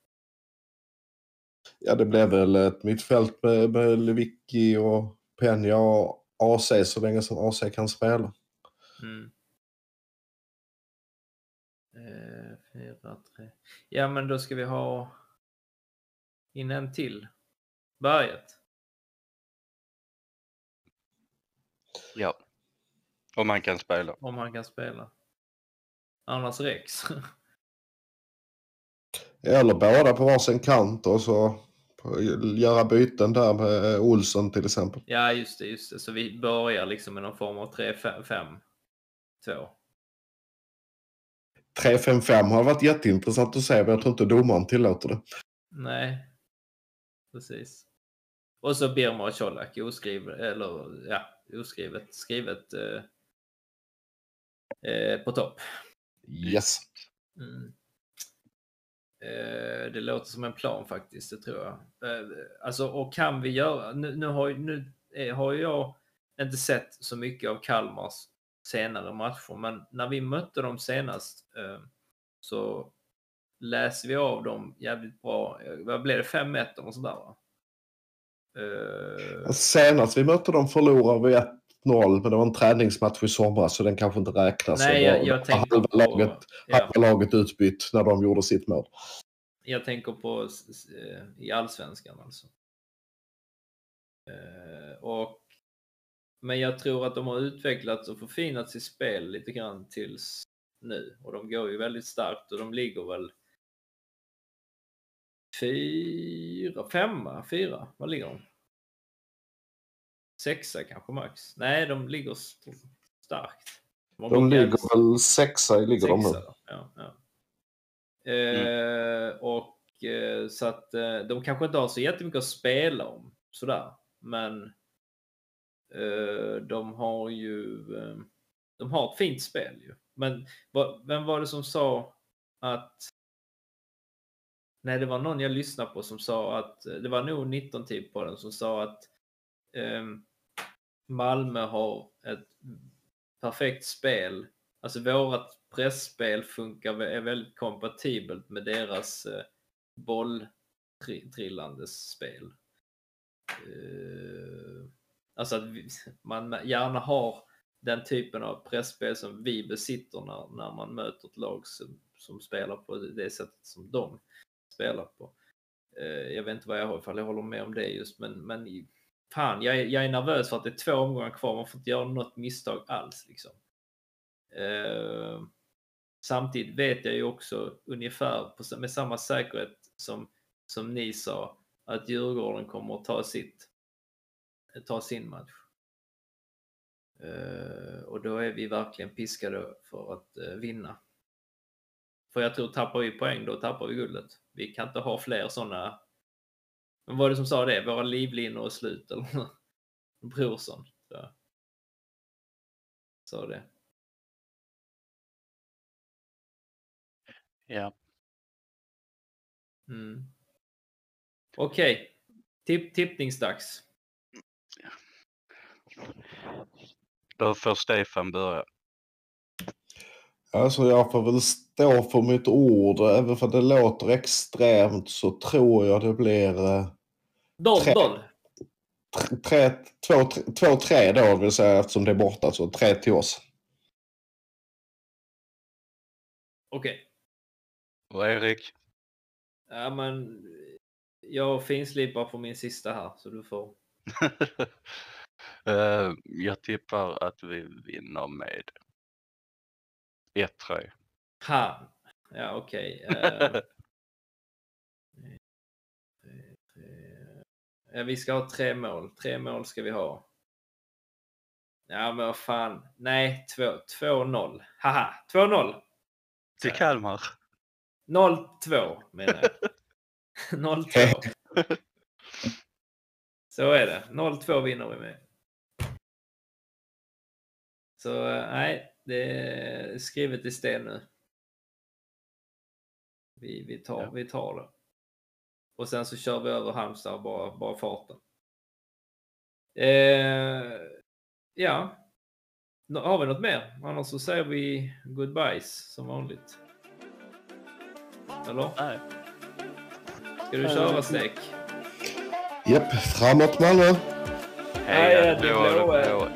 Ja, det blev väl ett mittfält med, med Lewicki och Peña och AC så länge som AC kan spela. Mm. Eh, fyra, tre. Ja, men då ska vi ha in en till. Berget. Ja. Om man kan spela. Om han kan spela. Annars Rex. Eller båda på varsin kant och så göra byten där med Olsson till exempel. ja, just det, just det. Så vi börjar liksom med någon form av 3-5-2. 3-5-5 har varit jätteintressant att se men jag tror inte domaren tillåter det. Nej, precis. Och så Birma och Colak oskrivet, eller ja, oskrivet, skrivet eh, eh, på topp. Yes. Mm. Eh, det låter som en plan faktiskt, det tror jag. Eh, alltså, och kan vi göra, nu, nu, har, nu har jag inte sett så mycket av Kalmars senare matcher, men när vi mötte dem senast eh, så läser vi av dem jävligt bra. Eh, Vad blev det? 5-1 eller sådär va? Eh, Senast vi mötte dem förlorade vi 1-0 men det var en träningsmatch i somras så den kanske inte räknas. Nej, jag, jag tänker halva, på... laget, Ja. halva laget utbytt när de gjorde sitt mål. Jag tänker på eh, i allsvenskan alltså. Eh, och, men jag tror att de har utvecklats och förfinat sitt spel lite grann tills nu. Och de går ju väldigt starkt och de ligger väl fyra, femma, fyra, vad ligger de? Sexa kanske max? Nej, de ligger st- starkt. De jävligt ligger väl sexa ligger de nu. Sexa Ja, ja. Eh, och eh, så att eh, de kanske inte har så jättemycket att spela om sådär. Men eh, de har ju eh, de har ett fint spel ju. Men vad, vem var det som sa att Nej, det var någon jag lyssnade på som sa att det var nog 19 typ på den som sa att ehm, Malmö har ett perfekt spel. Alltså vårat pressspel funkar, är väldigt kompatibelt med deras eh, bolltrillandes spel. Eh, alltså att vi, man gärna har den typen av pressspel som vi besitter när, när man möter ett lag som, som spelar på det sättet som de spelar på. Eh, jag vet inte vad jag har ifall jag håller med om det just men, men fan, jag är, jag är nervös för att det är två omgångar kvar. Man får inte göra något misstag alls. Liksom. Eh, samtidigt vet jag ju också ungefär på, med samma säkerhet som, som ni sa att Djurgården kommer att ta, sitt, ta sin match. Eh, och då är vi verkligen piskade för att eh, vinna. För jag tror tappar vi poäng då tappar vi guldet. Vi kan inte ha fler sådana. Men vad var det som sa det? Våra livlinor är slut eller? Brorsson. Så. Sa det. Ja. Mm. Okej. Tipp, tippningsdags. Då får Stefan börja. Alltså jag får väl stå för mitt ord. Även för det låter extremt så tror jag det blir eh, Doll, Tre. doll. tre- tre, två, tre, två, tre då vill säga eftersom det är borta. Så tre till oss. Okej. Och Erik? Ja, men jag finslipar på min sista här så du får. Eh, jag tippar att vi vinner med 1-3. Ha. Ja, okej. Eh, ja, vi ska ha tre mål. Tre mål ska vi ha. Ja, men vad fan. Nej, 2-0. Haha, 2-0. Till Kalmar. 0-2 menar jag. 0-2. Så är det. 0-2 vinner vi med. Så eh, nej, det är skrivet i sten nu. Vi, vi, tar, Ja. vi tar det. Och sen så kör vi över Halmstad bara, bara farten. Eh, ja. Nå- Har vi något mer? Annars så säger vi goodbyes som vanligt. Eller? Nej. Ska du köra Stek? Japp, framåt Malmö! Heja det blå, blåa. blå.